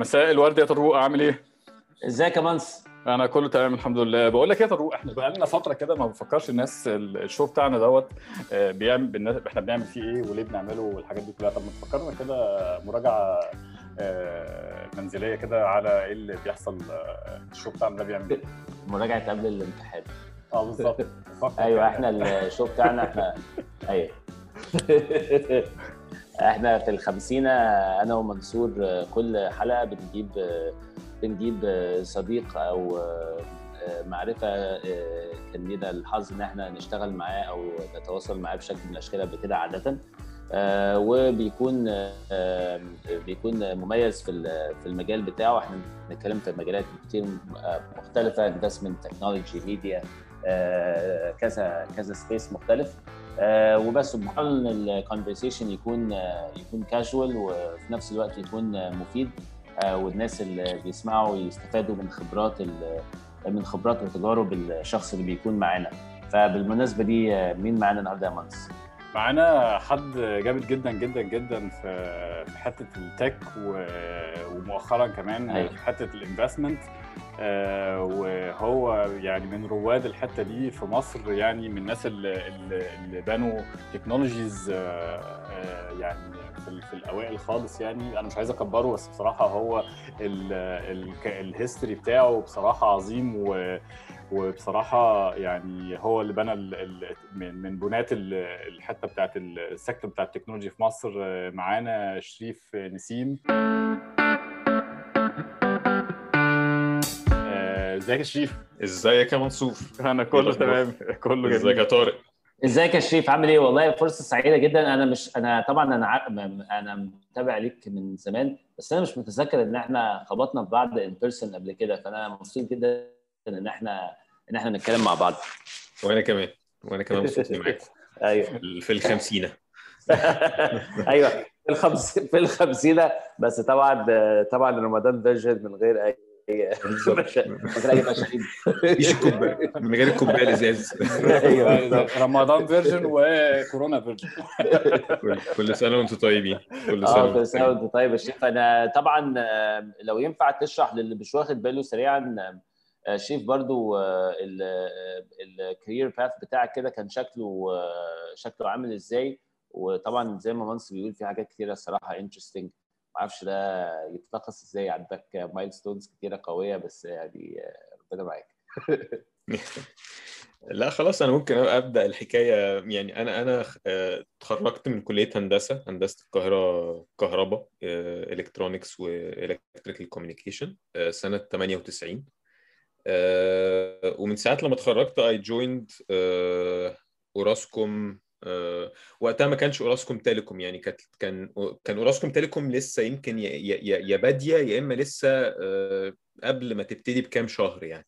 مساء الورد يا طروق عامل إيه؟ إزيك يا منس؟ أنا كله تمام الحمد لله بقول لك إيه يا طروق إحنا بقى لنا فترة كده ما بنفكرش الناس ال show بتاعنا دوت آه، بيعمل إحنا بنعمل فيه إيه وليه بنعمله والحاجات دي كلها طب ما تفكرنا كده مراجعة آه، منزلية كده على إيه اللي بيحصل آه، ال show بتاعنا ده بيعمل إيه؟ مراجعة قبل الامتحان آه بالظبط أيوه. إحنا ال show بتاعنا إحنا أيوه إحنا في الخمسينة أنا ومنصور كل حلقة بنجيب بنجيب صديق أو معرفة كان لنا الحظ إن إحنا نشتغل معاه أو نتواصل معاه بشكل من الأشكال قبل كده عادة. آه، وبيكون آه، بيكون مميز في في المجال بتاعه. إحنا بنتكلم في مجالات كتير آه، مختلفة investment technology media كذا كذا space مختلف. آه، وبس وبنحاول ان ال conversation يكون آه، يكون كاجوال وفي نفس الوقت يكون آه، مفيد والناس اللي بيسمعوا يستفادوا من خبرات من خبرات وتجارب الشخص اللي بيكون معانا فبالمناسبة دي مين معانا النهارده يا مهندس؟ معانا حد جامد جدا جدا جدا في حتة ال tech ومؤخرا كمان أيوة. في حتة ال investment وهو يعني من رواد الحتة دي في مصر يعني من الناس اللي, بنوا technologies يعني في, ال- في الأوائل خالص يعني. أنا مش عايز أكبره بس بصراحة هو ال history بتاعه بصراحة عظيم و وبصراحة يعني هو اللي بنى من بنات ال- الحتة بتاعت ال sector بتاع ال technology في مصر آه، معانا شريف نسيم. ازيك يا شريف؟ ازيك يا منصور؟ أنا كله الأخبار؟ تمام. كله ازيك يا جميل طارق؟ ازيك يا شريف؟ عامل إيه؟ والله فرصة سعيدة جدا. أنا مش أنا طبعا أنا ع- أنا متابع ليك من زمان بس أنا مش متذكر ان إحنا خبطنا في بعض ان بيرسون قبل كده. فأنا مبسوط جدا إن إحنا إن إحنا نتكلم مع بعض. وأنا كمان. وأنا كمان مبسوط معاك. أيوه. في الخمسينة. أيوه. في الخمس في الخمسينة. بس طبعا طبعا رمضان virgin من غير أي مفيش الكوبايه من غير الكوبايه الازاز أيوه رمضان فيرجن وكورونا فيرجن. كل- سنة وأنتم طيبين. كل سنة وأنتم كل سنة طيبين. وانت طيب يا شريف أنا طبعا آه، لو ينفع تشرح للي مش واخد باله سريعا آه، شريف برضو ال career path بتاعك كده كان شكله آه، شكله عامل إزاي؟ وطبعا زي ما منصب بيقول في حاجات كتيرة الصراحة interesting ما أعرفش ده يتلخص إزاي. عندك milestones كتيرة قوية بس يعني ربنا معاك. لا خلاص أنا ممكن أبدأ الحكاية. يعني أنا أنا آه، اتخرجت من كلية هندسة هندسة القاهره كهرباء electronics و electrical communication سنة 98 آه، ومن ساعة لما اتخرجت I joined اوراسكوم وقتها ما كانش أوراسكوم تيليكوم يعني كانت كان كان أوراسكوم تيليكوم لسه يمكن يا- بادية يا إما لسه آه، قبل ما تبتدي بكام شهر يعني.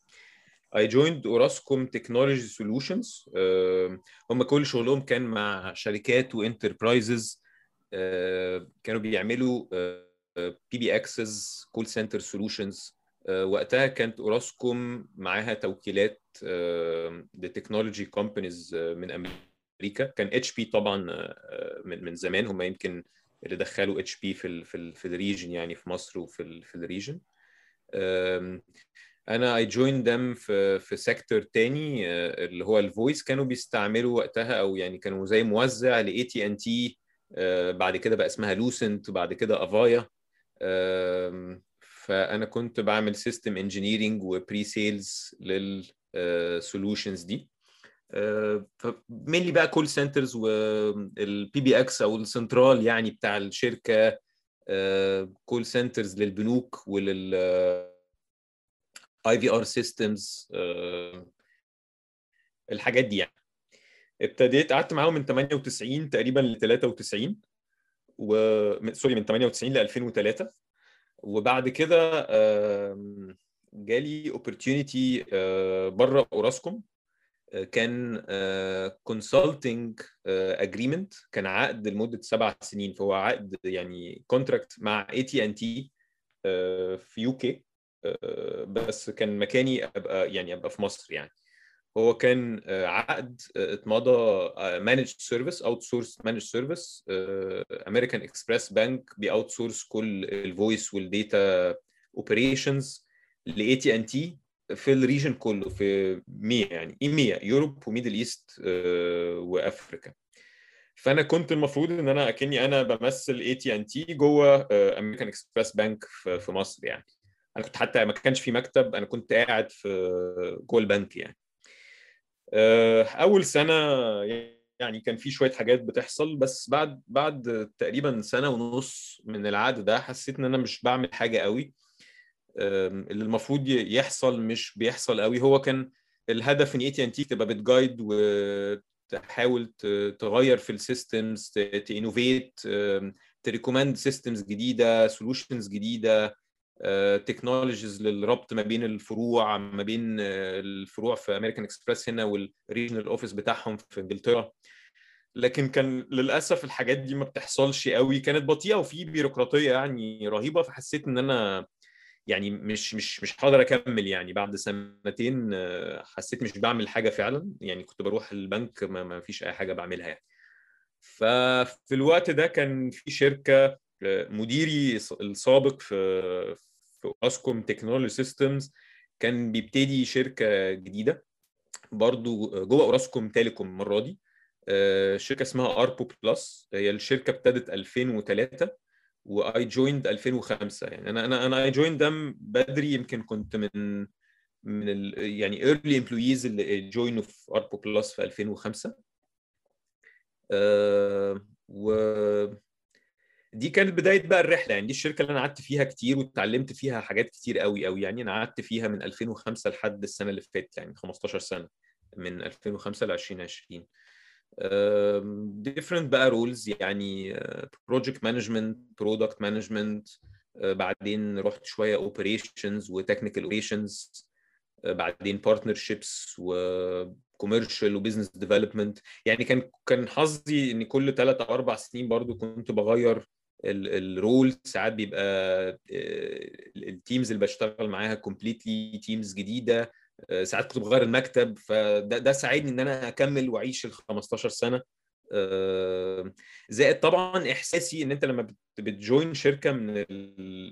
Joined Orascom Technology Solutions آه، هم كل شغلهم كان مع شركات و enterprises كانوا بيعملوا PBXs call center solutions وقتها كانت أوراسكوم معاها توكيلات ل technology companies من أمريكا. كان HP طبعا آه، من من زمان. هم يمكن اللي دخلوا HP في ال في ال في ال region يعني في مصر وفي ال في ال region أنا I joined them في في sector تاني آه، اللي هو ال voice كانوا بيستعملوا وقتها أو يعني كانوا زي موزع لاي تي ان تي بعد كده بقى اسمها Lucent بعد كده Avaya فأنا كنت بعمل system engineering و pre-sales لل solutions دي. ف mainly بقى call centers وال PBX أو السنترال يعني بتاع الشركة call centers للبنوك ولل IVR systems الحاجات دي يعني. ابتديت قعدت معاهم من 98 تقريبا ل 93 و sorry من 98 ل 2003 وبعد كده جالي opportunity بره أوراسكوم. آه، كان consulting agreement كان عقد لمدة سبع سنين. فهو عقد يعني contract مع اي تي ان تي في UK بس كان مكاني أبقى يعني أبقى في مصر يعني. هو كان عقد اتمضى managed service outsource managed service American Express بانك بي outsource كل ال voice وال data operations ل AT&T في ال region كله في MEA يعني EMEA Europe و Middle East و Africa فأنا كنت المفروض إن أنا أكني أنا بمثل AT&T جوه American Express بانك في مصر يعني. أنا كنت حتى ما كانش في مكتب أنا كنت قاعد في جوه البنك يعني. أول سنة يعني كان في شوية حاجات بتحصل بس بعد بعد تقريبا سنة ونص من العقد ده حسيت إن أنا مش بعمل حاجة قوي. اللي المفروض يحصل مش بيحصل قوي. هو كان الهدف ان اي تي ان تي تبقى بت guide وتحاول تغير في ال systems ت innovate ت recommend systems جديدة solutions جديدة technologies للربط ما بين الفروع ما بين الفروع في American Express هنا وال regional office بتاعهم في إنجلترا. لكن كان للأسف الحاجات دي ما بتحصلش قوي. كانت بطيئة وفي بيروقراطية يعني رهيبة فحسيت إن أنا يعني مش مش مش هقدر أكمل يعني. بعد سنتين حسيت مش بعمل حاجة فعلا. يعني كنت بروح البنك ما, ما فيش أي حاجة بعملها يعني. ففي الوقت ده كان في شركة مديري السابق في في أوراسكوم Technology Systems كان بيبتدي شركة جديدة. برضو جوه اوراسكوم تيليكوم المرة دي شركة اسمها Arpu Plus. هي الشركة ابتدت 2003 و I joined 2005 يعني أنا أنا أنا I joined ده بدري يمكن كنت من من ال يعني early employees اللي join وا في Arpu Plus في 2005 أه و دي كانت بداية بقى الرحلة. يعني دي الشركة اللي أنا قعدت فيها كتير واتعلمت فيها حاجات كتير قوي قوي. يعني أنا قعدت فيها من 2005 لحد السنة اللي فاتت يعني 15 سنة من 2005 ل 2020 different بقى roles يعني project management product management بعدين رحت شوية operations و technical operations بعدين partnerships و commercial و business development يعني كان كان حظي إن كل ثلاث أو أربع سنين برضو كنت بغير ال role ساعات بيبقى ال teams اللي بشتغل معاها completely teams جديدة. ساعات كنت بغير المكتب فده ده ساعدني إن أنا أكمل وأعيش ال 15 سنة. زائد طبعا إحساسي إن أنت لما بت join شركة من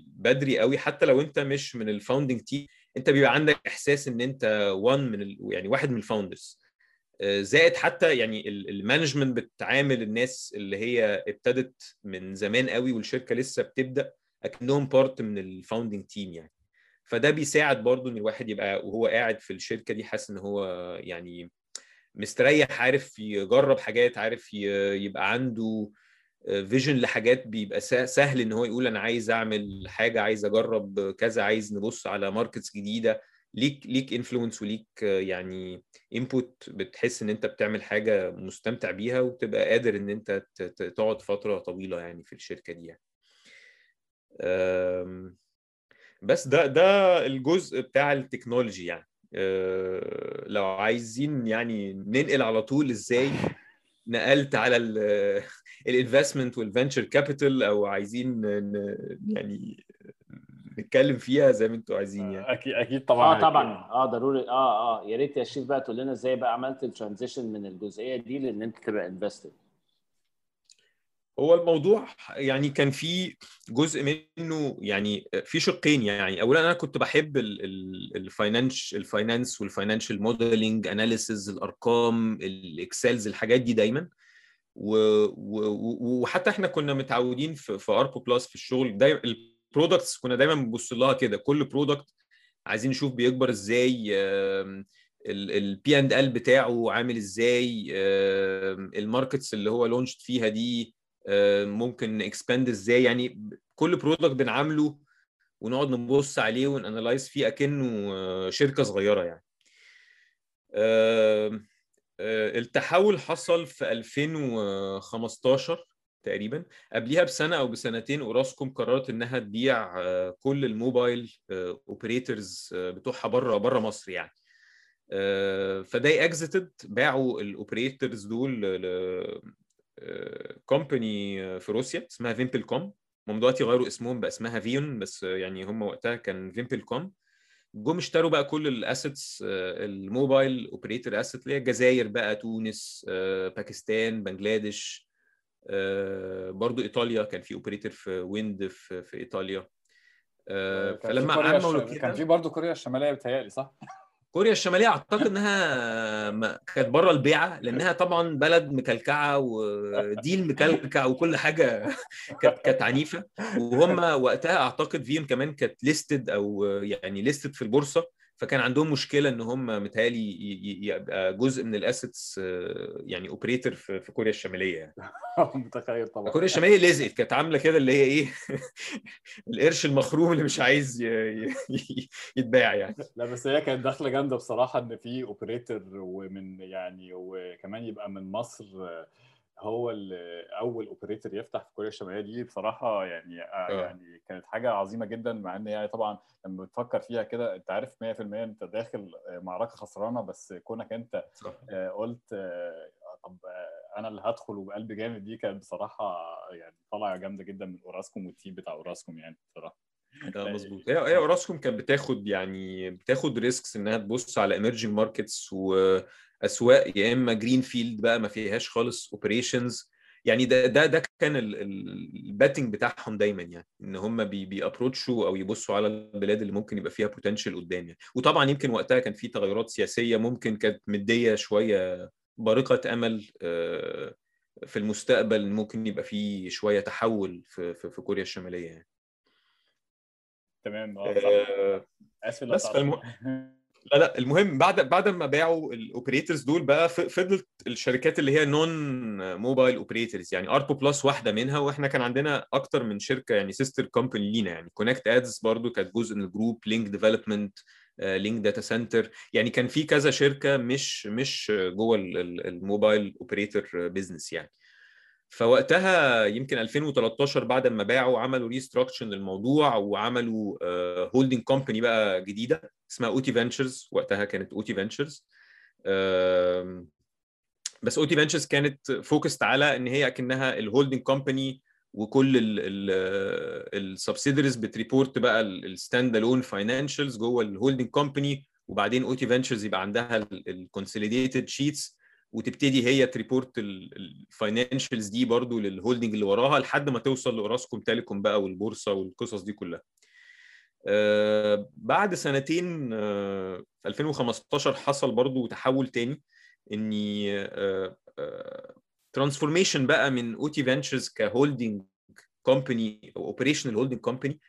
بدري قوي حتى لو أنت مش من ال founding team أنت بيبقى عندك إحساس إن أنت one من ال... يعني واحد من ال founders زائد حتى يعني ال management بتعامل الناس اللي هي ابتدت من زمان قوي والشركة لسه بتبدأ أكنهم part من ال founding team يعني. فده بيساعد برضو إن الواحد يبقى وهو قاعد في الشركة دي حاسس إن هو يعني مستريح عارف يجرب حاجات عارف يبقى عنده vision لحاجات بيبقى سهل إن هو يقول أنا عايز أعمل حاجة عايز أجرب كذا عايز نبص على markets جديدة ليك ليك influence وليك يعني input بتحس إن أنت بتعمل حاجة مستمتع بيها وبتبقى قادر إن أنت تقعد فترة طويلة يعني في الشركة دي يعني. بس ده ده الجزء بتاع ال technology يعني. لو عايزين يعني ننقل على طول إزاي نقلت على ال investment وال venture capital أو عايزين يعني نتكلم فيها زي ما أنتوا عايزين يعني. أكيد أكيد طبعا آه طبعا. آه ضروري. آه آه. يا ريت يا شريف بقى تقول لنا إزاي بقى عملت ال transition من الجزئية دي لإن أنت تبقى invested هو الموضوع يعني كان في جزء منه يعني في شقين يعني. اولا أنا كنت بحب ال financ- ال finance وال financial modeling analysis الأرقام ال Excels الحاجات دي دايما. وحتى إحنا كنا متعودين في في ArpuPlus في الشغل. دايما ال products كنا دايما بنبص لها كده. كل product عايزين نشوف بيكبر إزاي ال P&L بتاعه عامل إزاي ال markets اللي هو launched فيها دي. ممكن expand إزاي؟ يعني كل product بنعامله ونقعد نبص عليه ون analyze فيه أكنه شركة صغيرة يعني. التحول حصل في 2015 تقريبا. قبليها بسنة أو بسنتين أوراسكوم قررت إنها تبيع كل ال mobile operators بتوعها بره بره مصر يعني. ف they exited باعوا ال operators دول company في روسيا اسمها VimpelCom هم دلوقتي غيروا اسمهم بقى اسمها VEON بس يعني هم وقتها كان VimpelCom جم اشتروا بقى كل ال assets ال mobile operator asset اللي هي الجزائر بقى تونس آه، باكستان بنجلاديش آه، برضو إيطاليا. كان في operator في Wind في, في إيطاليا. آه، فلما عملوا كده كان في برضه كوريا الشمالية بتهيألي صح؟ كوريا الشمالية أعتقد إنها كانت بره البيعة لأنها طبعا بلد مكلكعة و deal مكلكع وكل حاجة كانت كانت عنيفة. وهم وقتها أعتقد فيهم كمان كانت listed أو يعني listed في البورصة. فكان عندهم مشكلة إن هم متهيألي يبقى جزء من ال assets يعني operator في في كوريا الشمالية يعني. متخيل طبعا. كوريا الشمالية لزقت كانت عاملة كده اللي هي إيه؟ القرش المخروم اللي مش عايز يتباع يعني. لا بس هي كانت دخله جامدة بصراحة إن في operator ومن يعني وكمان يبقى من مصر هو اللي أول operator يفتح في كوريا الشمالية دي بصراحة يعني آه يعني كانت حاجة عظيمة جدا مع إن يعني طبعا لما بتفكر فيها كده أنت عارف 100% أنت داخل معركة خسرانة بس كونك أنت صح. آه، قلت آه، طب آه، أنا اللي هدخل وبقلب جامد دي كانت بصراحة يعني طالعة جامدة جدا من أوراسكوم وال team بتاع أوراسكوم يعني بصراحة آه مظبوط. هي هي اوراسكوم كانت بتاخد يعني بتاخد risks إنها تبص على emerging markets وأسواق يا إما greenfield بقى ما فيهاش خالص operations يعني ده ده ده كان ال pattern بتاعهم دايما يعني إن هم بي بي approach وا أو يبصوا على البلاد اللي ممكن يبقى فيها potential قدام يعني. وطبعا يمكن وقتها كان في تغيرات سياسية ممكن كانت مدية شوية بارقة أمل آه، في المستقبل ممكن يبقى في شوية تحول في, في كوريا الشمالية يعني. تمام آه آه، آسف بس فالم... لا لا المهم بعد بعد ما باعوا ال operators دول بقى فضلت الشركات اللي هي non mobile operators يعني ArpuPlus واحدة منها وإحنا كان عندنا أكتر من شركة يعني sister company لينا يعني ConnectAds برضو كانت جزء من ال group Link Development Link Datacenter يعني كان في كذا شركة مش مش جوه ال- ال- ال mobile operator business يعني. فوقتها يمكن 2013 بعد ما باعوا عملوا restructure للموضوع وعملوا holding company بقى جديدة اسمها OT Ventures وقتها كانت OT Ventures بس OT Ventures كانت focused على إن هي أكنها ال holding company وكل ال subsidiaries بت report بقى ال standalone financials جوه ال holding company وبعدين OT Ventures يبقى عندها ال consolidated sheets وتبتدي هي ت report ال financials دي برضو لل holding اللي وراها لحد ما توصل لأوراسكوم تيليكوم بقى والبورصة والقصص دي كلها. آه، بعد سنتين آه، في 2015 حصل برضو تحول تاني إني transformation بقى من OT Ventures ك holding company أو operational holding company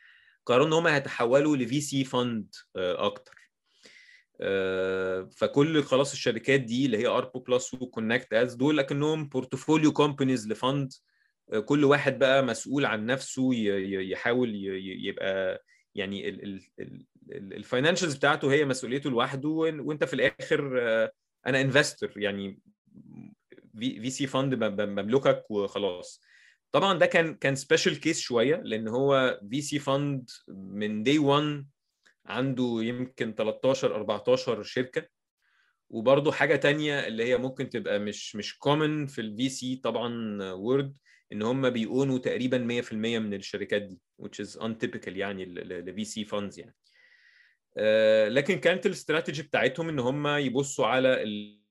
قرروا إن هم هيتحولوا ل VC fund أكتر. آه، فكل خلاص الشركات دي اللي هي ArpuPlus و ConnectAds دول أكنهم portfolio companies ل fund آه، كل واحد بقى مسؤول عن نفسه يحاول يبقى يعني ال financials بتاعته هي مسؤوليته لوحده وإنت في الآخر آه، أنا investor يعني VC fund مملكك وخلاص. طبعا ده كان كان special case شوية لأن هو VC fund من day 1 عنده يمكن 13 14 شركة. وبرضه حاجة تانية اللي هي ممكن تبقى مش مش common في ال VC طبعا world إن هم بيown وا تقريبا 100% من الشركات دي which is untypical يعني ل VC funds يعني. آه، لكن كانت الاستراتيجي بتاعتهم إن هم يبصوا على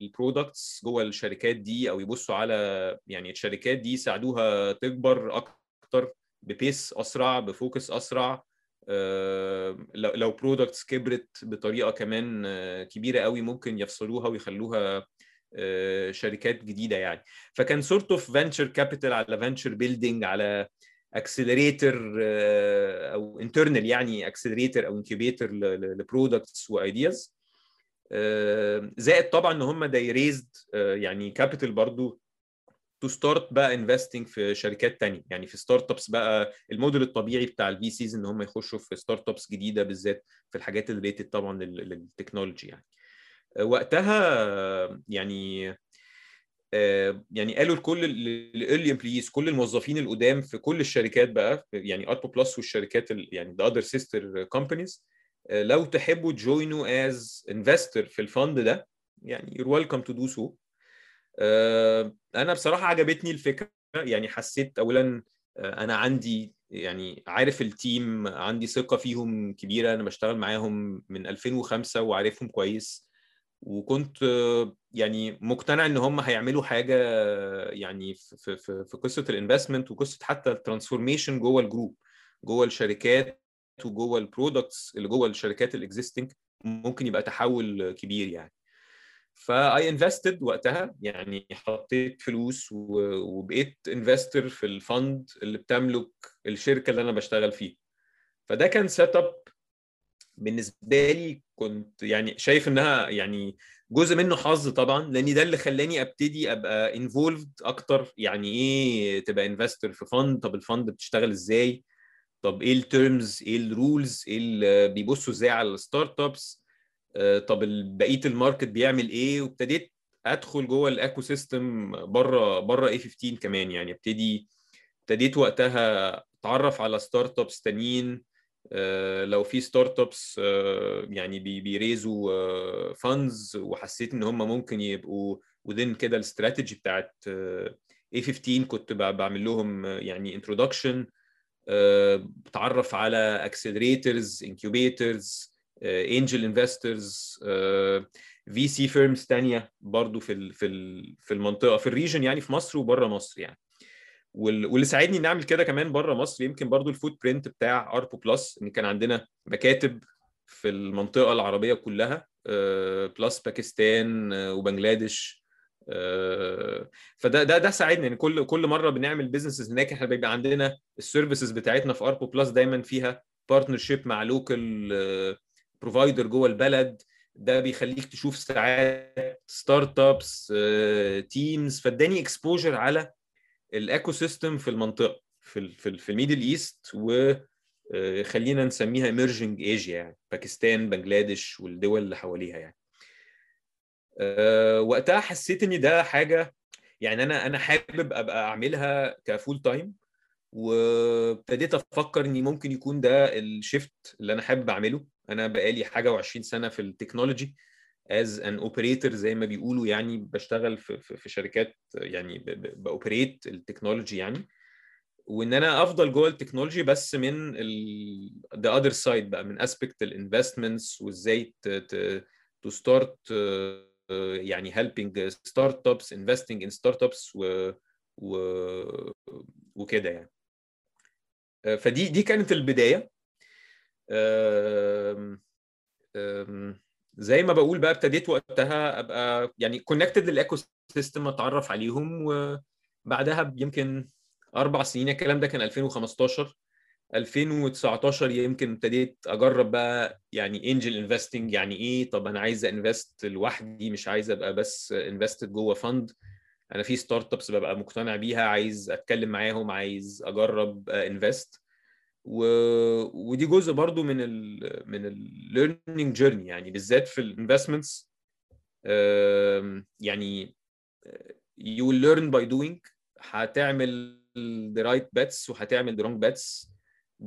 ال products جوه الشركات دي أو يبصوا على يعني الشركات دي يساعدوها تكبر أكتر ب pace أسرع ب focus أسرع. لو لو products كبرت بطريقة كمان آه، كبيرة قوي ممكن يفصلوها ويخلوها آه، شركات جديدة يعني. فكان sort of venture capital على venture building على accelerator أو internal يعني accelerator أو incubator ل products و ideas زائد طبعا إن هم آه، يعني capital برضو to start بقى investing في شركات تانية. يعني في startups بقى الموديل الطبيعي بتاع ال VCs إن هم يخشوا في startups جديدة بالذات في الحاجات اللي related طبعا لل- لل technology يعني. وقتها يعني آه، يعني قالوا لكل ال early employees كل الموظفين القدام في كل الشركات بقى يعني Arpu Plus والشركات ال- يعني the other sister companies لو تحبوا تjoin وا as investor في ال fund ده يعني welcome to do so. آه، أنا بصراحة عجبتني الفكرة يعني حسيت اولا آه، أنا عندي يعني عارف ال team عندي ثقة فيهم كبيرة أنا بشتغل معاهم من 2005 وعارفهم كويس وكنت يعني مقتنع إن هم هيعملوا حاجة يعني في في في قصة ال investment وقصة حتى ال transformation جوه ال group جوه الشركات وجوه ال products اللي جوه الشركات ال existing ممكن يبقى تحول كبير يعني. ف I invested وقتها يعني حطيت فلوس وبقيت investor في ال fund اللي بتملك الشركة اللي أنا بشتغل فيه فده كان setup بالنسبة لي كنت يعني شايف إنها يعني جزء منه حظ طبعا لأن ده اللي خلاني أبتدي أبقى involved أكتر. يعني إيه تبقى investor في fund طب ال fund بتشتغل إزاي؟ طب إيه ال terms إيه ال rules إيه اللي بيبصوا إزاي على ال startups طب بقية ال market بيعمل إيه؟ وابتديت أدخل جوه ال ecosystem بره بره A15 كمان يعني. ابتدي ابتديت وقتها أتعرف على startups تانيين لو في startups يعني بيraise وا funds وحسيت إن هم ممكن يبقوا within كده الاستراتيجي بتاعت A15 كنت بعمل لهم يعني introduction بتعرف على accelerators incubators angel investors VC firms ثانية برضو في في في المنطقة في ال region يعني في مصر وبره مصر يعني. واللي ساعدني نعمل كده كمان بره مصر يمكن برضو ال footprint بتاع Arpu Plus إن كان عندنا مكاتب في المنطقة العربية كلها plus باكستان وبنجلاديش فده ده ده ساعدني. يعني كل كل مرة بنعمل businesses هناك إحنا بيبقى عندنا ال services بتاعتنا في Arpu Plus دايما فيها partnership مع local provider جوه البلد ده بيخليك تشوف ساعات startups teams فاداني exposure على ال ecosystem في المنطقة في في, في ال Middle East وخلينا نسميها emerging Asia يعني باكستان بنجلاديش والدول اللي حواليها يعني. أه وقتها حسيت إن ده حاجة يعني أنا أنا حابب أبقى أعملها ك full time وابتديت أفكر اني ممكن يكون ده ال shift اللي أنا حابب أعمله. أنا بقالي حاجة و20 سنة في ال technology as an operator زي ما بيقولوا يعني بشتغل في, في, في شركات يعني ب operate ال technology يعني. وإن أنا أفضل جوه ال technology بس من the other side بقى من aspect ال investments وإزاي to start يعني helping startups investing in startups وكده يعني. فدي دي كانت البداية. أم زي ما بقول بقى ابتديت وقتها أبقى يعني connected لل ecosystem أتعرف عليهم وبعدها يمكن أربع سنين الكلام ده كان 2015 2019 يمكن ابتديت أجرب بقى يعني angel investing يعني إيه؟ طب أنا عايز أ invest لوحدي مش عايز أبقى بس invested جوه fund أنا في startups ببقى مقتنع بيها عايز أتكلم معاهم عايز أجرب invest و... ودي جزء برضو من ال من ال learning journey يعني بالذات في ال investments يعني will learn by doing. هتعمل the right bets وهتعمل the wrong bets.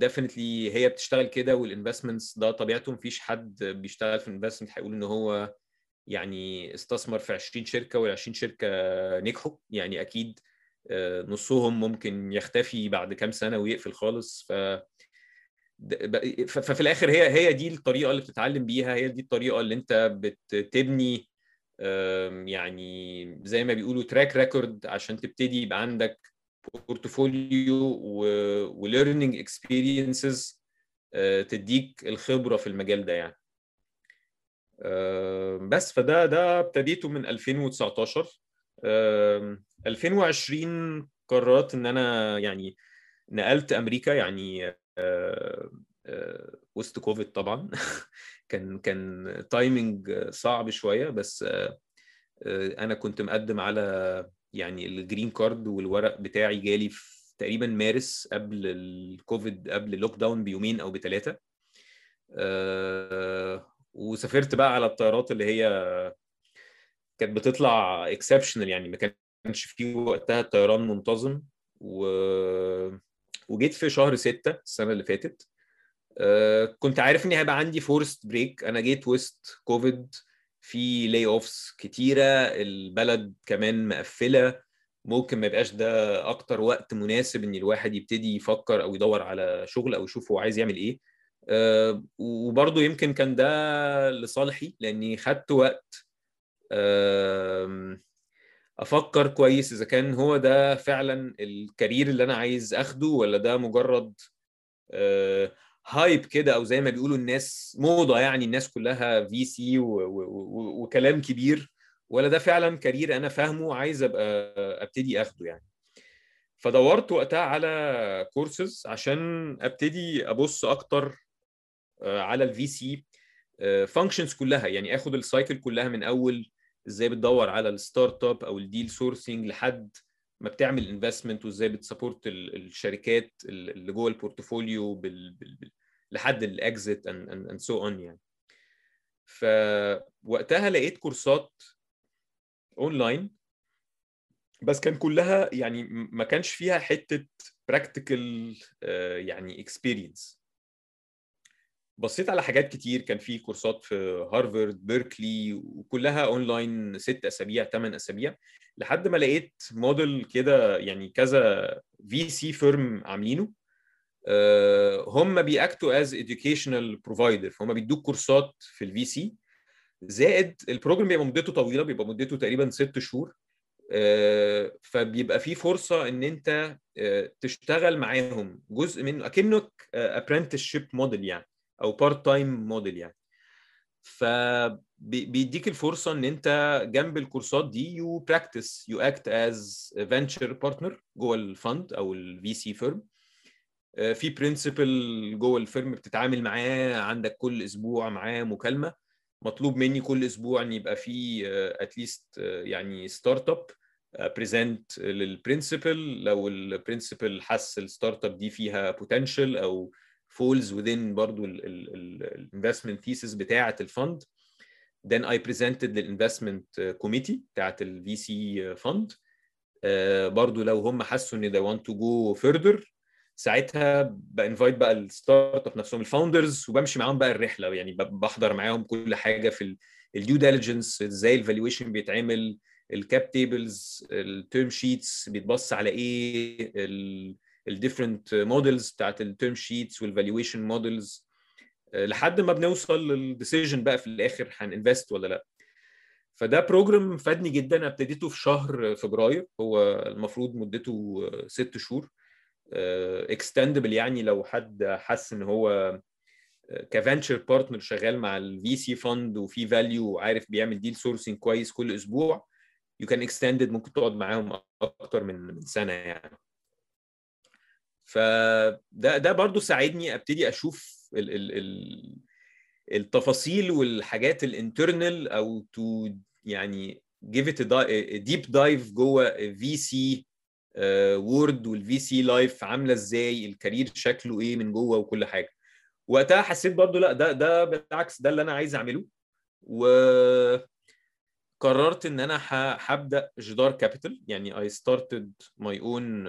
Definitely هي بتشتغل كده وال investments ده طبيعته مفيش حد بيشتغل في ال investment هيقول إن هو يعني استثمر في 20 شركة وال 20 شركة نجحوا. يعني أكيد نصهم ممكن يختفي بعد كام سنة ويقفل خالص. ف ففي الآخر هي هي دي الطريقة اللي بتتعلم بيها هي دي الطريقة اللي أنت بتبني يعني زي ما بيقولوا track record عشان تبتدي يبقى عندك portfolio و learning experiences تديك الخبرة في المجال ده يعني. بس فده ده ابتديته من 2019 2020 قررت إن أنا يعني نقلت أمريكا يعني وسط كوفيد طبعا. كان كان timing صعب شوية بس أنا كنت مقدم على يعني ال green card والورق بتاعي جالي في تقريبا مارس قبل الكوفيد قبل ال lockdown بيومين أو بثلاثه وسافرت بقى على الطيارات اللي هي كانت بتطلع exceptional يعني ما كانش في وقتها الطيران منتظم و... وجيت في شهر ستة السنة اللي فاتت. كنت عارف إني هيبقى عندي forced break أنا جيت وسط كوفيد في layoffs كتيرة البلد كمان مقفلة. ممكن ما يبقاش ده أكتر وقت مناسب إن الواحد يبتدي يفكر أو يدور على شغل أو يشوف هو عايز يعمل إيه. آه، وبرضه يمكن كان ده لصالحي لأني خدت وقت أفكر كويس إذا كان هو ده فعلا ال career اللي أنا عايز أخده ولا ده مجرد آه، hype كده أو زي ما بيقولوا الناس موضة يعني الناس كلها VC وكلام كبير ولا ده فعلا career أنا فاهمه وعايز أبقى أبتدي أخده يعني. فدورت وقتها على كورسز عشان أبتدي أبص أكتر آه، على ال VC functions كلها يعني أخد ال cycle كلها من أول إزاي بتدور على ال startup أو ال deal sourcing لحد ما بتعمل investment وازاي بت support ال- الشركات اللي جوه ال portfolio بال... بال... لحد ال exit and so on يعني. فوقتها لقيت كورسات اونلاين بس كان كلها يعني ما كانش فيها حتة practical يعني experience بصيت على حاجات كتير كان في كورسات في هارفارد بيركلي وكلها أونلاين ست أسابيع ثمان أسابيع لحد ما لقيت موديل كده يعني كذا VC firm عاملينه. آه، هم بي act وا as educational provider فهم بيدوك كورسات في ال VC زائد ال program بيبقى مدته طويلة بيبقى مدته تقريبا ست شهور. آه، فبيبقى في فرصة إن أنت آه، تشتغل معاهم. جزء منه أكنك apprenticeship model يعني. أو part time model يعني فبيديك الفرصة إن أنت جنب الكورسات دي you practice you act as venture partner جوه ال fund أو ال VC firm في principal جوه ال firm بتتعامل معاه عندك كل أسبوع معاه مكالمة. مطلوب مني كل أسبوع إن يبقى في at least يعني startup present لل principal لو ال principal حس ال startup دي فيها potential أو falls within برضو ال investment thesis بتاعة ال fund then I presented لل investment committee بتاعة ال VC fund برضو لو هم حسوا إن they want to go further ساعتها ب invite بقى ال startup نفسهم ال founders وبمشي معاهم بقى الرحلة. يعني بحضر معاهم كل حاجة في ال due diligence إزاي ال valuation بيتعمل ال cap tables ال term sheets بيتبص على إيه ال different models بتاعت ال term sheets وال valuation models لحد ما بنوصل لل decision بقى في الآخر هن invest ولا لأ. فده program فادني جدا. ابتديته في شهر فبراير. هو المفروض مدته ست شهور. extendable يعني لو حد حس إن هو ك venture partner شغال مع ال VC fund وفي value وعارف بيعمل deal sourcing كويس كل أسبوع you can extend it ممكن تقعد معاهم أكتر من سنة يعني. فده ده برضو ساعدني أبتدي أشوف ال ال ال التفاصيل والحاجات ال internal أو to يعني do a deep dive جوه VC world وال VC life عاملة إزاي ال career شكله إيه من جوه وكل حاجة. وقتها حسيت برضو لأ ده ده بالعكس ده اللي أنا عايز أعمله. وقررت إن أنا هبدأ جدار كابيتال يعني I started my own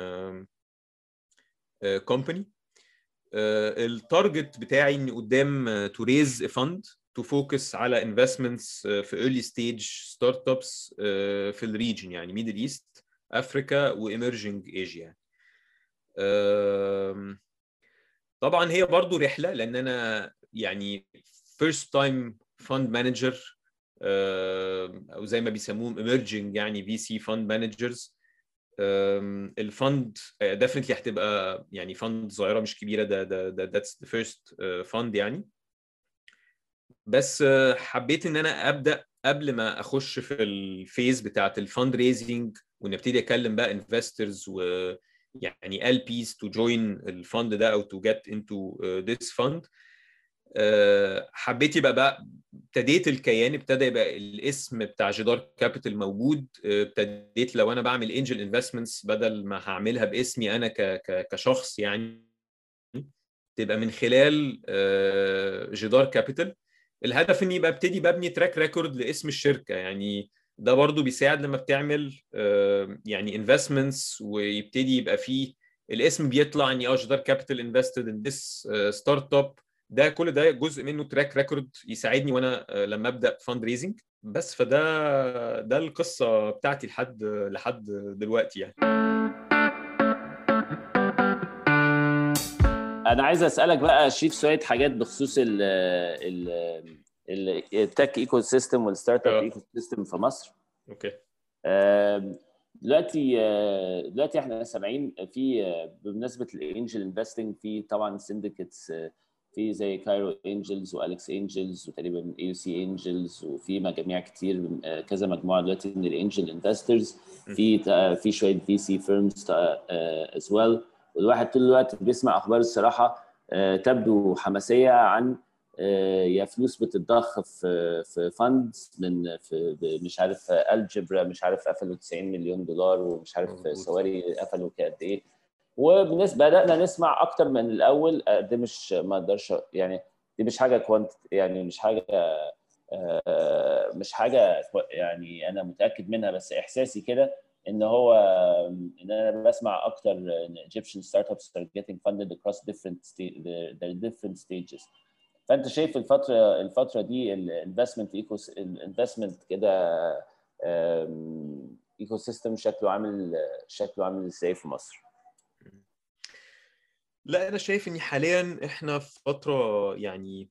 company ال target بتاعي إني قدام to raise fund to focus على investments في early stage startups في ال region يعني Middle East Africa و emerging Asia طبعا هي برضو رحلة لأن أنا يعني first time fund manager أو زي ما بيسموهم emerging يعني VC fund managers ال fund definitely هتبقى يعني fund صغيرة مش كبيرة. ده ده ده that's the first fund يعني. بس حبيت إن أنا أبدأ قبل ما أخش في ال phase بتاعت ال fundraising ونبتدي أكلم بقى investors ويعني ال base to join ال fund ده أو to get into this fund حبيت يبقى بقى ابتديت الكيان ابتدى يبقى الاسم بتاع جدار كابيتال موجود. ابتديت لو أنا بعمل angel investments بدل ما هعملها باسمي أنا كشخص يعني تبقى من خلال جدار كابيتال. الهدف إني يبقى ابتدي ببني track record لاسم الشركة. يعني ده برضو بيساعد لما بتعمل يعني investments ويبتدي يبقى فيه الاسم بيطلع إني آه جدار كابيتال invested in this startup ده كل ده جزء منه track record يساعدني وأنا لما أبدأ fundraising بس فده ده القصة بتاعتي لحد لحد دلوقتي يعني. أنا عايز أسألك بقى شريف شوية حاجات بخصوص ال ال ال tech ecosystem وال startup آه. ecosystem في مصر. okay. دلوقتي آه، دلوقتي إحنا سامعين في آه، بمناسبة ال angel investing في طبعا syndicates في زي Cairo Angels و Alex Angels وتقريبا AUC Angels وفي مجاميع كتير آه، كذا مجموعة دلوقتي من ال angel investors في في شوية VC firms as well والواحد طول الوقت بيسمع أخبار الصراحة آه، تبدو حماسية عن آه، يا فلوس بتتضخ في في funds من في مش عارف Algebra مش عارف قفلوا 90 مليون دولار ومش عارف. Sawari قفلوا قد إيه. وبالنسبه بدأنا نسمع أكتر من الأول آه، ده مش ما أقدرش يعني دي مش حاجة quant يعني مش حاجة آه، مش حاجة يعني أنا متأكد منها بس إحساسي كده إن هو إن أنا بسمع أكتر إن Egyptian startups are getting funded across different sta- the, the different stages فأنت شايف الفترة الفترة دي ال investment eco ال investment كده ecosystem شكله عامل شكله عامل إزاي في مصر؟ لا أنا شايف إن حاليا إحنا في فترة يعني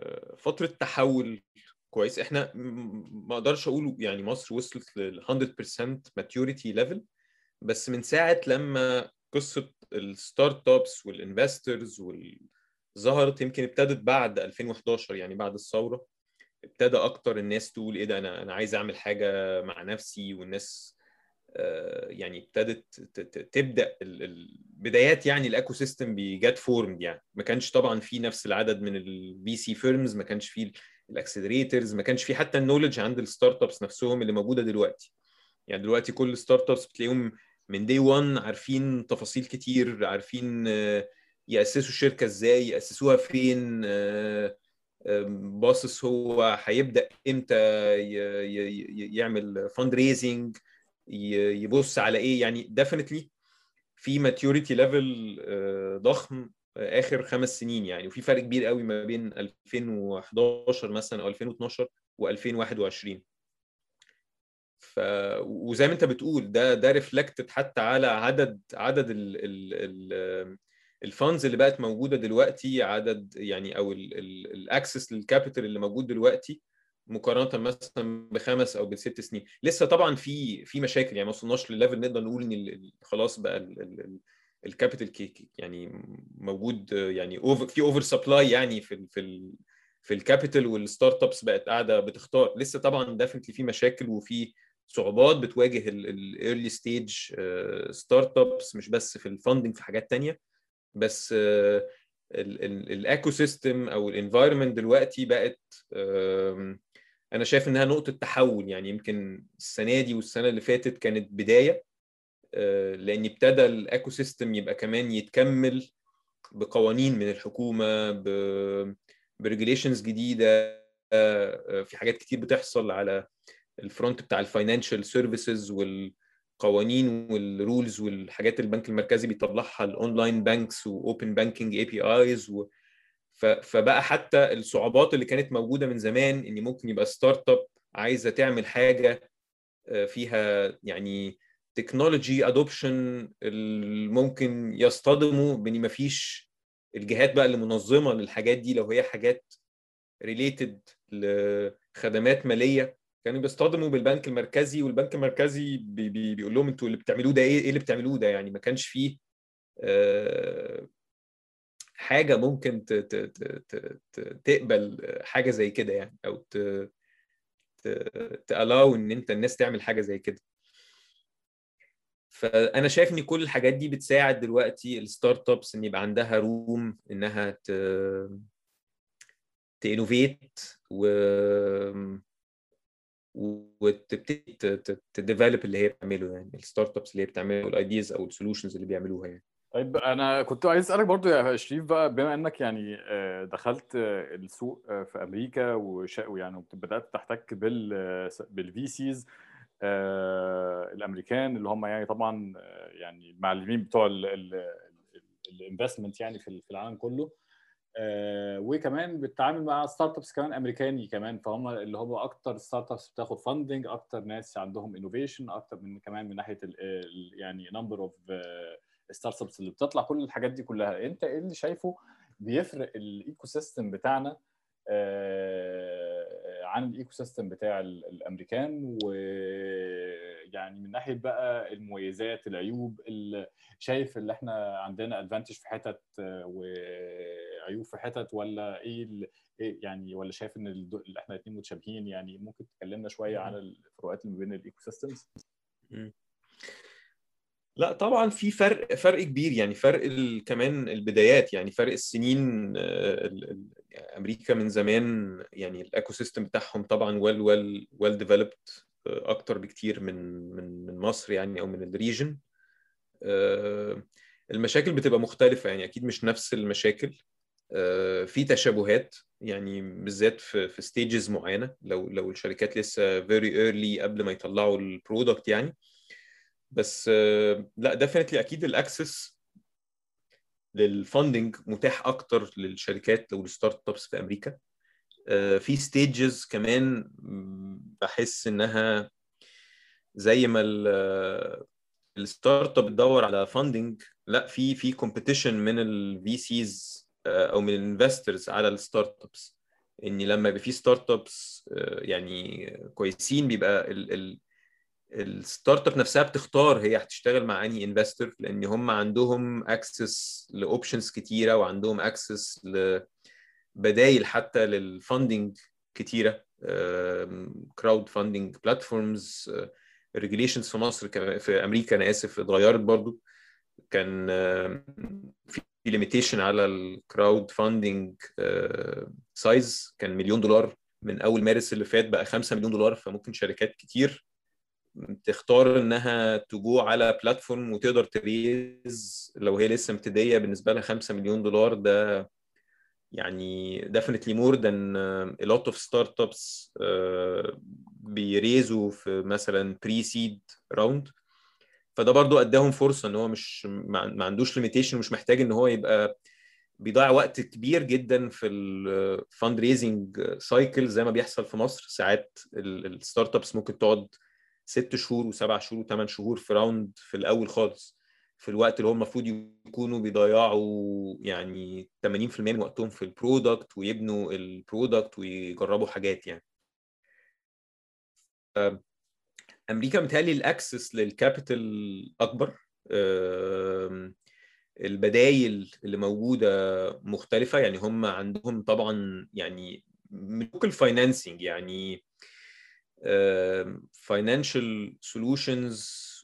آه، فترة تحول كويس. إحنا ما أقدرش أقول يعني مصر وصلت لل 100% maturity level بس من ساعة لما قصة ال startups وال investors ظهرت يمكن ابتدت بعد 2011 يعني بعد الثورة ابتدى أكتر الناس تقول إيه ده أنا أنا عايز أعمل حاجة مع نفسي والناس يعني ابتدت تبدأ بدايات يعني ال ecosystem بي get formed يعني. ما كانش طبعا في نفس العدد من ال VC firms ما كانش في ال accelerators ما كانش في حتى ال knowledge عند ال startups نفسهم اللي موجودة دلوقتي. يعني دلوقتي كل startups بتلاقيهم من day 1 عارفين تفاصيل كتير عارفين آه، يأسسوا الشركة إزاي يأسسوها فين آه، باصص هو هيبدأ إمتى يعمل fundraising يبص على إيه؟ يعني definitely في maturity level ضخم آه، آخر خمس سنين يعني. وفي فرق كبير قوي ما بين 2011 مثلا أو 2012 و2021 ف وزي ما أنت بتقول ده ده reflected حتى على عدد عدد ال ال ال ال funds اللي بقت موجودة دلوقتي عدد يعني أو ال access لل capital اللي موجود دلوقتي. مقارنة مثلا بخمس أو بست سنين. لسه طبعا في في مشاكل يعني ما وصلناش لل level نقدر نقول إن خلاص بقى ال capital كيك يعني موجود آه، يعني over في over supply يعني في في في ال capital وال startups بقت قاعدة بتختار. لسه طبعا definitely في مشاكل وفي صعوبات بتواجه ال early stage startups مش بس في ال funding في حاجات تانية. بس ال ecosystem أو ال environment دلوقتي بقت أنا شايف إنها نقطة تحول يعني يمكن السنة دي والسنة اللي فاتت كانت بداية آه، لأن ابتدى ال ecosystem يبقى كمان يتكمل بقوانين من الحكومة ب regulations جديدة آه، في حاجات كتير بتحصل على ال front بتاع ال financial services والقوانين وال rules والحاجات البنك المركزي بيطلعها ال online banks و open banking APIs فبقى حتى الصعوبات اللي كانت موجودة من زمان إن ممكن يبقى startup عايزة تعمل حاجة آه، فيها يعني technology adoption ممكن يصطدموا بإن مفيش الجهات بقى اللي منظمة للحاجات دي لو هي حاجات related لخدمات مالية. كانوا بيصطدموا بالبنك المركزي والبنك المركزي بي بي بيقول لهم أنتوا اللي بتعملوه ده إيه؟ إيه اللي بتعملوه ده؟ يعني ما كانش فيه آه، حاجة ممكن ت- ت- ت- ت- تقبل حاجة زي كده يعني أو ت ت allow إن أنت الناس تعمل حاجة زي كده. فأنا شايف إن كل الحاجات دي بتساعد دلوقتي ال startups إن يبقى عندها room إنها ت ت innovate و وتبتدي ت develop اللي هي بتعمله يعني ال startups اللي هي بتعمله ال ideas أو ال solutions اللي بيعملوها يعني. طيب أنا كنت عايز أسألك برضو يا شريف بقى بما إنك يعني آه، دخلت آه، السوق آه، في أمريكا ويعني بدأت تحتك بال بال VCs الأمريكان اللي هم يعني طبعا يعني المعلمين بتوع ال investment يعني في العالم كله وكمان بتتعامل مع startups كمان أمريكاني كمان فهم اللي هم أكتر startups بتاخد funding أكتر ناس عندهم innovation أكتر من كمان من ناحية يعني number of startups اللي بتطلع كل الحاجات دي كلها. انت إيه اللي شايفه بيفرق ال ecosystem بتاعنا آه عن ال ecosystem بتاع الأمريكان؟ ويعني من ناحية بقى المميزات العيوب اللي شايف اللي إحنا عندنا advantage في حتت وعيوب في حتت ولا إيه يعني ولا شايف إن اللي إحنا الاثنين متشابهين؟ يعني ممكن تكلمنا شوية عن الفروقات اللي ما بين ال ecosystems لا طبعا في فرق فرق كبير يعني فرق. كمان البدايات يعني فرق السنين ال... أمريكا من زمان يعني ال ecosystem بتاعهم طبعا well well well developed أكتر بكتير من من من مصر يعني أو من ال region. المشاكل بتبقى مختلفة يعني أكيد مش نفس المشاكل. في تشابهات يعني بالذات في في stages معينة. لو لو الشركات لسه very early قبل ما يطلعوا ال product يعني. بس لا definitely أكيد ال access لل funding متاح أكتر للشركات أو ال startups في أمريكا في stages كمان بحس إنها زي ما ال startup بتدور على funding لا في في competition من ال VCs أو من ال investors على ال startups إن لما يبقى في startups يعني كويسين بيبقى ال startup نفسها بتختار هي هتشتغل مع أنهي investor لأن هم عندهم access ل options كتيرة وعندهم access لبدايل حتى لل funding كتيرة crowdfunding platforms regulations في مصر في أمريكا أنا آسف اتغيرت برضو. كان في limitation على ال crowdfunding size كان مليون دولار من أول مارس اللي فات بقى 5 مليون دولار فممكن شركات كتير تختار إنها تجو على platform وتقدر ت raise لو هي لسه مبتديه بالنسبة لها 5 مليون دولار ده يعني definitely more than a lot of startups uh, بي raise وا في مثلا pre-seed round فده برضو أداهم فرصة إن هو مش ما عندوش limitation ومش محتاج إن هو يبقى بيضيع وقت كبير جدا في ال fundraising cycle زي ما بيحصل في مصر. ساعات ال startups ممكن تقعد ست شهور وسبع شهور وثمان شهور في round في الأول خالص في الوقت اللي هو المفروض يكونوا بيضيعوا يعني 80% من وقتهم في ال product ويبنوا ال product ويجربوا حاجات يعني. أمريكا متهيألي ال access لل capital أكبر. البدايل اللي موجودة مختلفة يعني هم عندهم طبعا يعني ملوك ال financing يعني financial solutions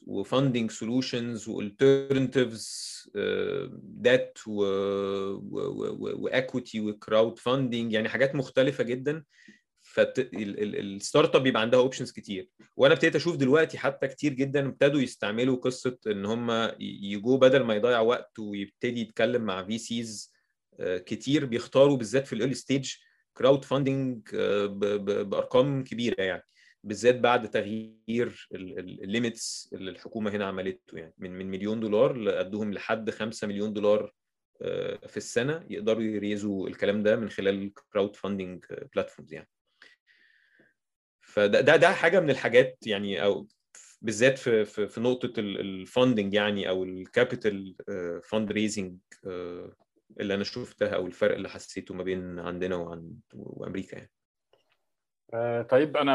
و funding solutions و alternatives debt و equity و crowdfunding يعني حاجات مختلفة جدا. فال startup بيبقى عندها options كتير. وأنا ابتديت أشوف دلوقتي حتى كتير جدا ابتدوا يستعملوا قصة إن هم يجوا بدل ما يضيع وقت ويبتدي يتكلم مع VCs كتير بيختاروا بالذات في ال early stage crowdfunding بأرقام كبيرة يعني. بالذات بعد تغيير ال limits اللي الحكومة هنا عملته يعني. من من مليون دولار ادوهم لحد 5 مليون دولار في السنة يقدروا ي raise وا الكلام ده من خلال crowdfunding platforms يعني. فده ده ده حاجة من الحاجات يعني أو بالذات في في, في نقطة ال funding يعني أو ال capital fundraising اللي أنا شفتها أو الفرق اللي حسيته ما بين عندنا وعند وأمريكا يعني. طيب أنا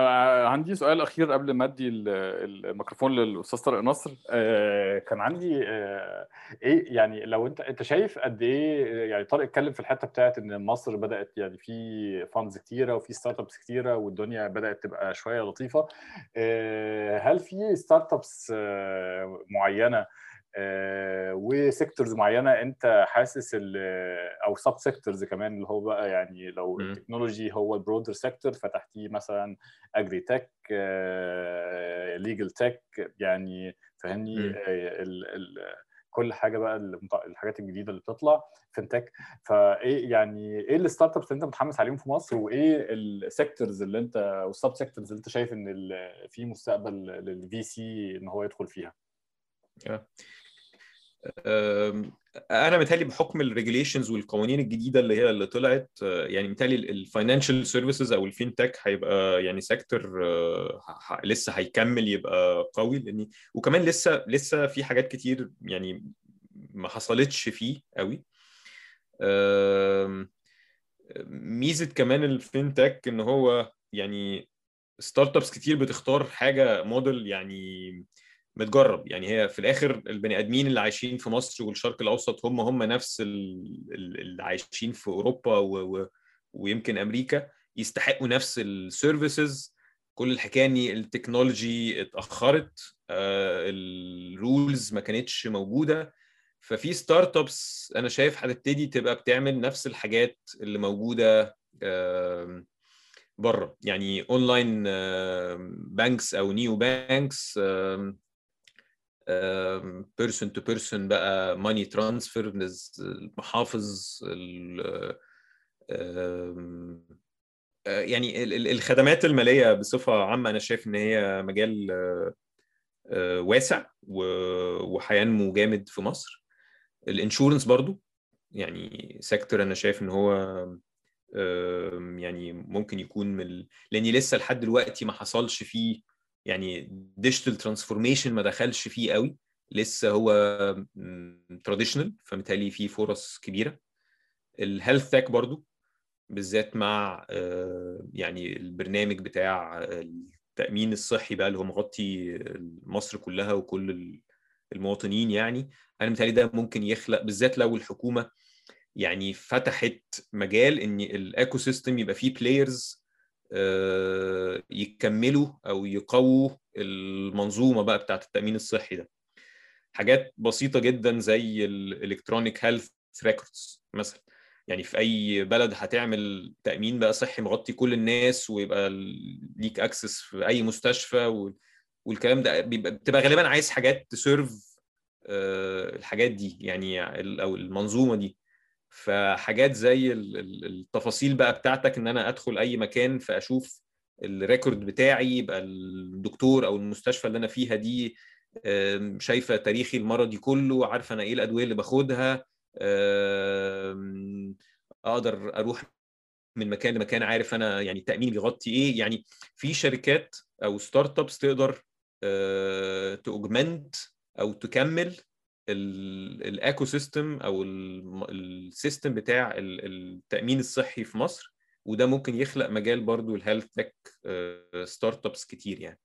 عندي سؤال أخير قبل ما أدي الميكروفون للأستاذ طارق نصر. كان عندي إيه يعني لو أنت أنت شايف قد إيه يعني طارق اتكلم في الحتة بتاعت إن مصر بدأت يعني في funds كتيرة وفي startups كتيرة والدنيا بدأت تبقى شوية لطيفة. هل في startups معينة آه و sectors معينة أنت حاسس أو sub-sectors كمان اللي هو بقى يعني لو ال technology هو ال broader sector فتحتيه مثلا agritech legal tech يعني فاهمني؟ ال ال كل حاجة بقى الحاجات الجديدة اللي بتطلع fintech فايه يعني إيه ال startups اللي أنت متحمس عليهم في مصر؟ وإيه ال sectors اللي أنت وال sub-sectors اللي أنت شايف إن في مستقبل لل VC إن هو يدخل فيها؟ Yeah. أنا متهيألي بحكم ال regulations والقوانين الجديدة اللي هي اللي طلعت يعني متهيألي ال financial services أو ال fintech هيبقى يعني sector لسه هيكمل يبقى قوي لأن وكمان لسه لسه في حاجات كتير يعني ما حصلتش فيه قوي. ميزة كمان ال fintech إن هو يعني startups كتير بتختار حاجة موديل يعني متجرب. يعني هي في الآخر البني آدمين اللي عايشين في مصر والشرق الأوسط هم هم نفس اللي عايشين في أوروبا و و ويمكن أمريكا يستحقوا نفس ال services كل الحكاية إن ال technology اتأخرت ال rules ما كانتش موجودة. ففي startups أنا شايف هتبتدي تبقى بتعمل نفس الحاجات اللي موجودة بره. يعني online banks أو neobanks person to person بقى money transfer المحافظ يعني الخدمات المالية بصفة عامة أنا شايف إن هي مجال واسع وهينمو جامد في مصر. ال insurance برضو يعني sector أنا شايف إن هو يعني ممكن يكون من لأني لسه لحد دلوقتي ما حصلش فيه يعني digital transformation ما دخلش فيه قوي لسه هو traditional فمتهيألي فيه فرص كبيرة. ال health tech برضو بالذات مع يعني البرنامج بتاع التأمين الصحي بقى اللي هو مغطي مصر كلها وكل المواطنين يعني. أنا متهيألي ده ممكن يخلق بالذات لو الحكومة يعني فتحت مجال إن ال ecosystem يبقى فيه players يكملوا أو يقووا المنظومة بقى بتاعت التأمين الصحي ده. حاجات بسيطة جدا زي ال electronic health records مثلا. يعني في أي بلد هتعمل تأمين بقى صحي مغطي كل الناس ويبقى ليك access في أي مستشفى والكلام ده بيبقى بتبقى غالبا عايز حاجات ت serve الحاجات دي يعني أو المنظومة دي. فحاجات زي التفاصيل بقى بتاعتك إن أنا أدخل أي مكان فأشوف ال record بتاعي يبقى الدكتور أو المستشفى اللي أنا فيها دي شايفة تاريخي المرضي كله عارفة أنا إيه الأدوية اللي باخدها أقدر أروح من مكان لمكان عارف أنا يعني التأمين بيغطي إيه. يعني في شركات أو startups تقدر ت augment أو تكمل ال ecosystem أو ال system بتاع التأمين الصحي في مصر وده ممكن يخلق مجال برضو ال health tech startups كتير يعني.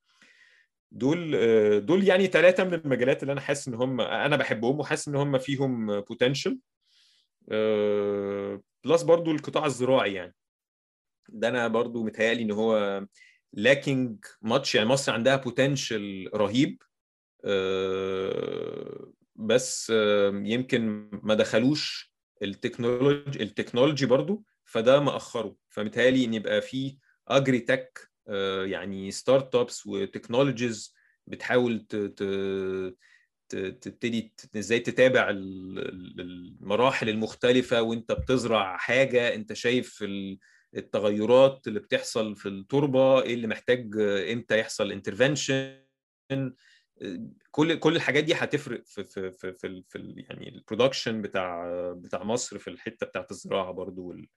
دول دول يعني ثلاثة من المجالات اللي أنا حاسس إن هم أنا بحبهم وحاسس إن هم فيهم potential plus برضو القطاع الزراعي يعني. ده أنا برضو متهيألي إن هو lacking much يعني مصر عندها potential رهيب. بس يمكن ما دخلوش ال technology ال technology برضو فده مأخره. فمتهيألي إن يبقى في agritech يعني startups و technologies بتحاول تبتدي إزاي تتابع المراحل المختلفة وإنت بتزرع حاجة إنت شايف التغيرات اللي بتحصل في التربة إيه اللي محتاج إمتى يحصل intervention كل كل الحاجات دي هتفرق في في في في, في يعني ال production بتاع بتاع مصر في الحتة بتاعت الزراعة برضو وال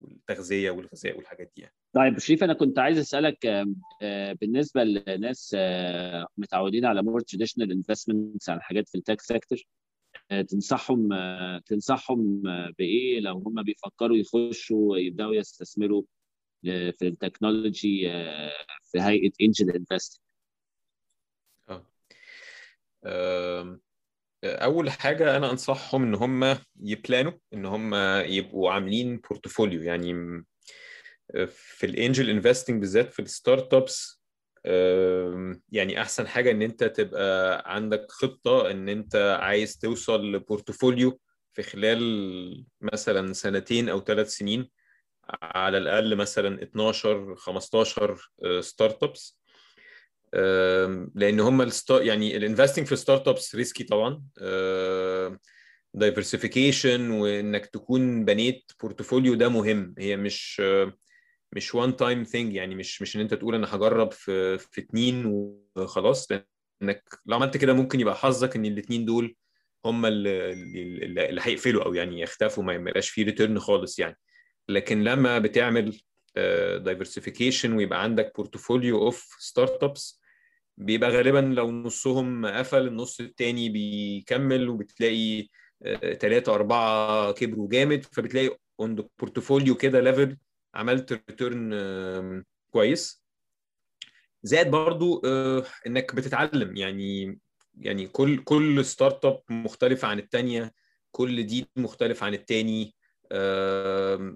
والتغذية والغذاء والحاجات دي يعني. طيب شريف أنا كنت عايز أسألك بالنسبة لناس متعودين على more traditional investments على حاجات في ال tech sector تنصحهم تنصحهم بإيه لو هم بيفكروا يخشوا يبدأوا يستثمروا في ال technology في هيئة angel investing أول حاجة أنا أنصحهم إن هم ي plan وا إن هم يبقوا عاملين portfolio يعني في ال angel investing بالذات في ال startups يعني أحسن حاجة إن أنت تبقى عندك خطة إن أنت عايز توصل ل portfolio في خلال مثلا سنتين أو ثلاث سنين على الأقل مثلا 12 15 startups لأن هم يعني ال investing في startups risky طبعا diversification وإنك تكون بنيت portfolio ده مهم. هي مش مش one time thing يعني مش مش إن أنت تقول أنا هجرب في في اتنين وخلاص. انك لو عملت كده ممكن يبقى حظك إن الاثنين دول هم اللي, هيقفلوا أو يعني يختفوا ما يبقاش فيه return خالص يعني. لكن لما بتعمل diversification ويبقى عندك portfolio of startups بيبقى غالبا لو نصهم قفل النص التاني بيكمل وبتلاقي ثلاثة أربعة كبروا جامد. فبتلاقي on portfolio كده level عملت return كويس. زائد برضو إنك بتتعلم. يعني يعني كل كل startup مختلفة عن التانية كل deal مختلف عن التاني.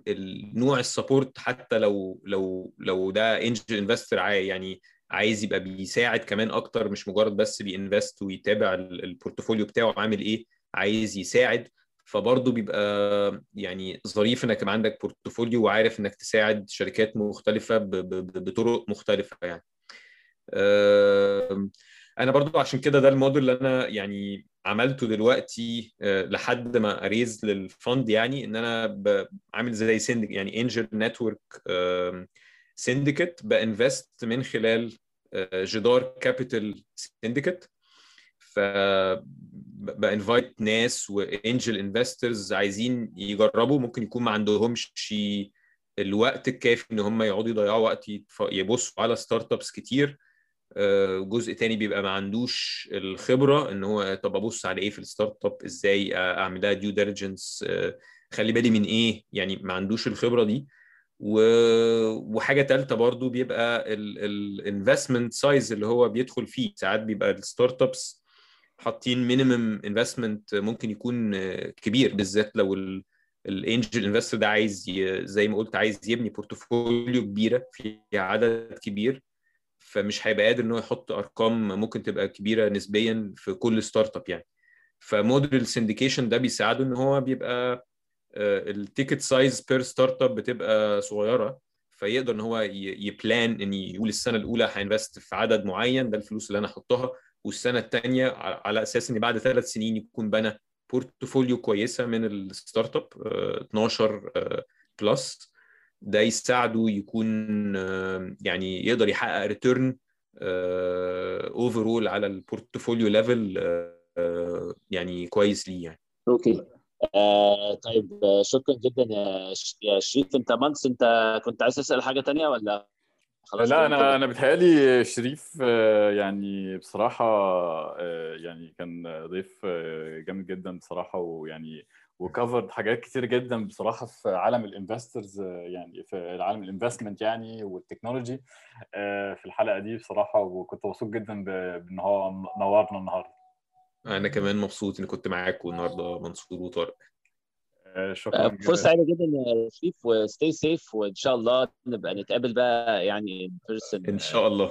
النوع ال support حتى لو لو لو ده angel investor يعني عايز يبقى بيساعد كمان أكتر مش مجرد بس ب invest ويتابع ال portfolio بتاعه عامل إيه عايز يساعد. فبرضه بيبقى يعني ظريف إنك يبقى عندك بورتفوليو وعارف إنك تساعد شركات مختلفة بطرق مختلفة يعني. أنا برضو عشان كده ده الموديل اللي أنا يعني عملته دلوقتي لحد ما أ raise لل fund يعني إن أنا عامل زي syndicate يعني angel network syndicate با invest من خلال جدار Capital syndicate ف ب invite ناس و angel investors عايزين يجربوا. ممكن يكون ما عندهمش الوقت الكافي إن هم يقعدوا يضيعوا وقت يبصوا على startups كتير جزء تاني بيبقى ما عندوش الخبرة إن هو طب أبص على إيه في ال startup إزاي اعمل لها due diligence خلي بالي من إيه؟ يعني ما عندوش الخبرة دي. وحاجة ثالثه برضو بيبقى ال investment size اللي هو بيدخل فيه ساعات بيبقى ال startups حاطين minimum investment ممكن يكون كبير بالذات لو ال angel investor ده عايز. زي ما قلت عايز يبني portfolio كبيرة في عدد كبير فمش هيبقى قادر إن هو يحط أرقام ممكن تبقى كبيرة نسبيا في كل startup يعني ف model ال syndication ده بيساعده إن هو بيبقى ال ticket size per startup بتبقى صغيرة فيقدر إن هو ي plan إن يقول السنة الأولى هي invest في عدد معين ده الفلوس اللي أنا احطها والسنة الثانية على أساس إن بعد ثلاث سنين يكون بنى portfolio كويسة من ال startup 12 plus ده يساعده يكون يعني يقدر يحقق return overall على ال portfolio level يعني كويس ليه يعني. okay. آه طيب شكرا جدا يا يا شريف. انت مانس انت كنت عايز تسأل حاجة تانية ولا خلاص لا أنا أنا بتهيألي شريف يعني بصراحة يعني كان ضيف جامد جدا بصراحة ويعني و covered حاجات كتير جدا بصراحة في عالم ال investors يعني في عالم ال investment يعني وال technology في الحلقة دي بصراحة وكنت مبسوط جدا بإن هو نورنا النهارده. أنا كمان مبسوط اني كنت معاكم النهارده منصور وطارق. شكرا فرصة سعيدة جدا يا شريف وستي سيف وإن شاء الله نبقى نتقابل بقى يعني ان بيرسون إن شاء الله.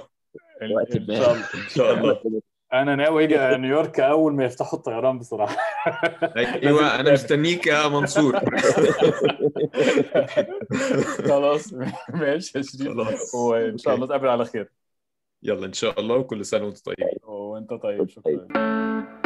وقت إن شاء الله. إن شاء الله. أنا ناوي أجي نيويورك أول ما يفتحوا الطيران بصراحة. أيوه أنا مستنيك يا منصور. خلاص ماشي يا شريف. خلاص. وإن شاء الله نتقابل على خير. يلا إن شاء الله وكل سنة وأنت طيب. وأنت طيب شكرا.